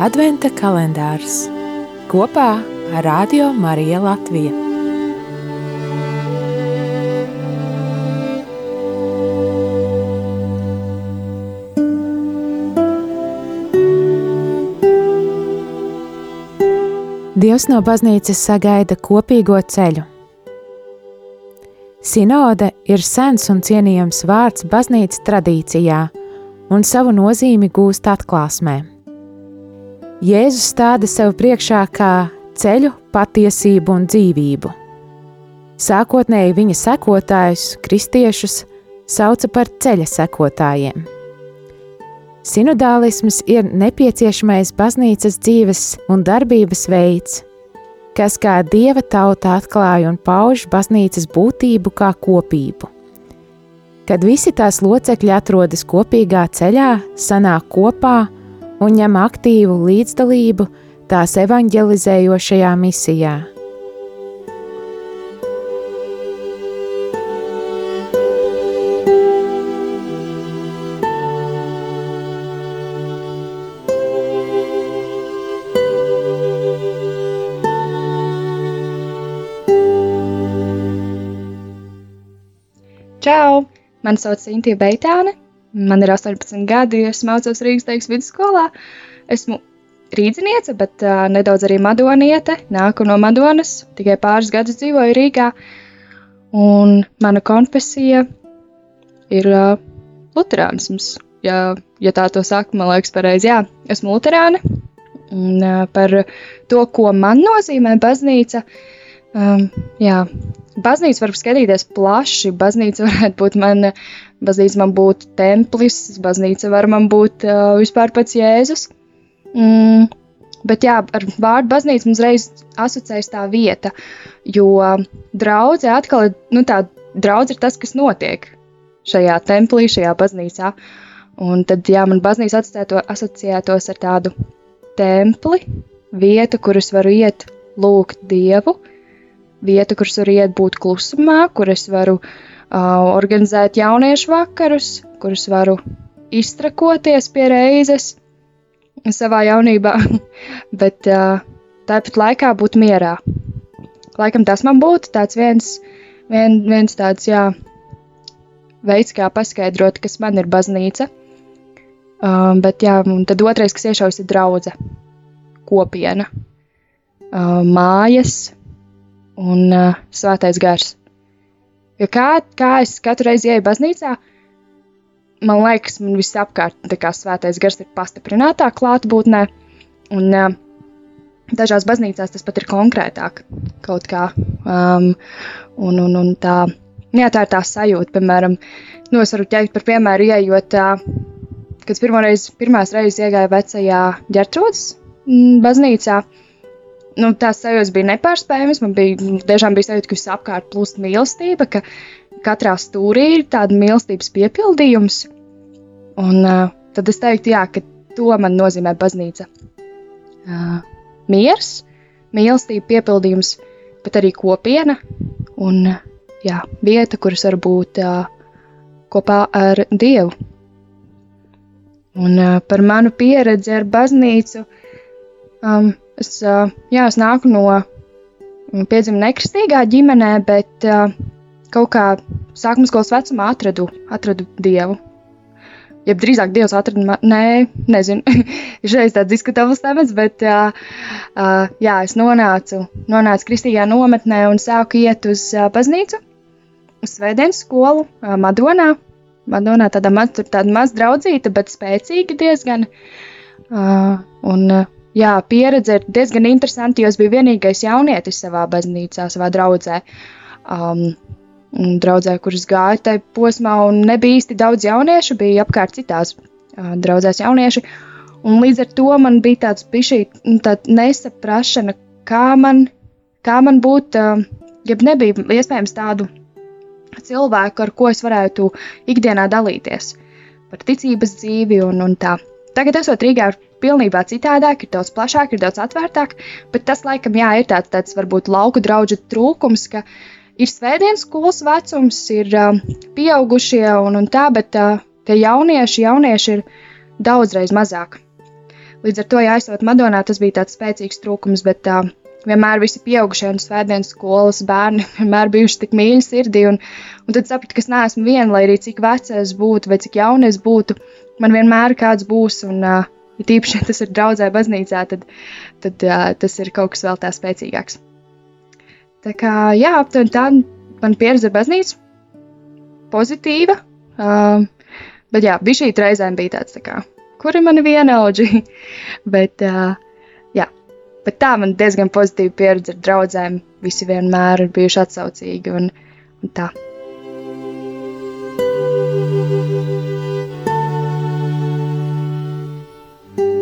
Adventa kalendārs kopā ar Radio Mariju Latviju. Dievs no baznīcas sagaida kopīgo ceļu. Sinode ir sens un cienījams vārds baznīcas tradīcijā, un savu nozīmi gūst atklāsmē. Jēzus stāda sev priekšā kā ceļu, patiesību un dzīvību. Sākotnēji viņa sekotājus, kristiešus, sauca par ceļa sekotājiem. Sinodālisms ir nepieciešamais baznīcas dzīves un darbības veids, kas kā dieva tauta atklāja un pauž baznīcas būtību kā kopību. Kad visi tās locekļi atrodas kopīgā ceļā, sanāk kopā un ņem aktīvu līdzdalību tās evanģelizējošajā misijā. Čau! Mani sauc Sintīna Beitāne, man ir 18 gadi, es mācos Rīgas teiks vidusskolā. Esmu rīzniece, bet uh, nedaudz arī madoniete. Nāku no Madonas, tikai pāris gadus dzīvoju Rīgā. Un mana konfesija ir uh, luterānisms. Ja, ja tā to saka, man liekas, pareizi. Jā, esmu luterāne. Un, uh, par to, ko man nozīmē baznīca. Um, jā, baznīca var skatīties plaši. Baznīca varētu būt mana, baznīca man būtu templis, baznīca var man būt uh, vispār pats Jēzus. Mm, bet jā, ar vārdu baznīca mums reiz asociējas tā vieta, jo draudze atkal nu tā, draudze ir tas, kas notiek šajā templī, šajā baznīcā. Un tad, jā, man baznīca asociētos ar tādu templi, vietu, kur es varu iet lūgt Dievu, vieta, kur es varu iet būt klusumā, kur es varu uh, organizēt jauniešu vakarus, kur es varu iztrakoties pie reizes savā jaunībā, bet uh, tāpat laikā būt mierā. Laikam tas man būtu tāds viens, vien, viens tāds, jā, veids, kā paskaidrot, kas man ir baznīca. Uh, bet, jā, un tad otrais, kas iešaus, ir draudze, kopiena, uh, mājas, un uh, svētais gars. Jo kā, kā es katru reizi ieju baznīcā, man liekas, man viss apkārt kā svētais gars ir pastiprinātā klātbūtnē, un uh, dažās baznīcās tas pat ir konkrētāk kaut kā. Um, un, un, un tā, jā, tā ir tā sajūta, piemēram, nu, es varu teikt par piemēru, ieejot, uh, kad pirmoreiz, pirmās reizes iegāju vecajā ģertrodas baznīcā, uh, nu, tās sajūtas bija nepārspējamas. Man bija tiešām bija sajūta, ka visapkārt plūst mīlestība, ka katrā stūrī ir tāda mīlestības piepildījums. Un uh, tad es teiktu, jā, ka to man nozīmē baznīca. Uh, miers, mīlestība, piepildījums, bet arī kopiena un jā, vieta, kuras var būt uh, kopā ar Dievu. Un uh, par manu pieredzi ar baznīcu. Um, Es, jā, es nāku no piedzimta nekristīgā ģimenē, bet kaut kā sākuma skolas vecumā atradu, atradu dievu. Ja drīzāk Dievs atrada mani, nē, nezinu, šeit tāds diskutabls temats, bet uh, jā, es nonācu, nonācu kristīgā nometnē un sāku iet uz baznīcu, uz svētdienas skolu Madonā. Madonā tāda maz, tāda maz draudzīta, bet spēcīga diezgan. Un, jā, pieredze ir diezgan interesanta, jo es biju vienīgais jaunietis savā baznīcā, savā draudzē. Um, draudzē, kuras gāja tajā posmā, un nebija īsti daudz jauniešu, bija apkārt citās uh, draudzēs jaunieši. Un līdz ar to man bija tāds pišķī, nu, nesaprašana, kā man, kā man būt, uh, ja nebija iespējams tādu cilvēku, ar ko es varētu ikdienā dalīties par ticības dzīvi un, un tā. Tagad, esot Rīgā, pilnībā citādāk, ir daudz plašāk, ir daudz atvērtāk, bet tas, laikam, jā, ir tāds, tāds varbūt lauku draugu trūkums, ka ir svētdienas skolas vecums, ir uh, pieaugušie un, un tā, bet uh, tie jaunieši, jaunieši ir daudzreiz mazāk. Līdz ar to, ja aizsot Madonā, tas bija tāds spēcīgs trūkums, bet uh, vienmēr visi pieaugušie un svētdienas skolas bērni vienmēr bijuši tik mīļi sirdī. Un, un tad sapratu, ka es neesmu viena, lai arī cik vecs es būtu vai cik jauna es būtu, man vienmēr kāds būs. Un, uh, ja tīpaši, ja tas ir draudzē baznīcā, tad, tad uh, tas ir kaut kas vēl tā spēcīgāks. Tā kā, jā, aptuveni tā man pieredze ar baznīcu pozitīva. Uh, bet jā, bija šī reizēm bija tāds, tā kā, kur ir mani vienaudži? bet, uh, jā, bet tā man diezgan pozitīva pieredze ar draugiem. Visi vienmēr ir bijuši atsaucīgi un, un tā.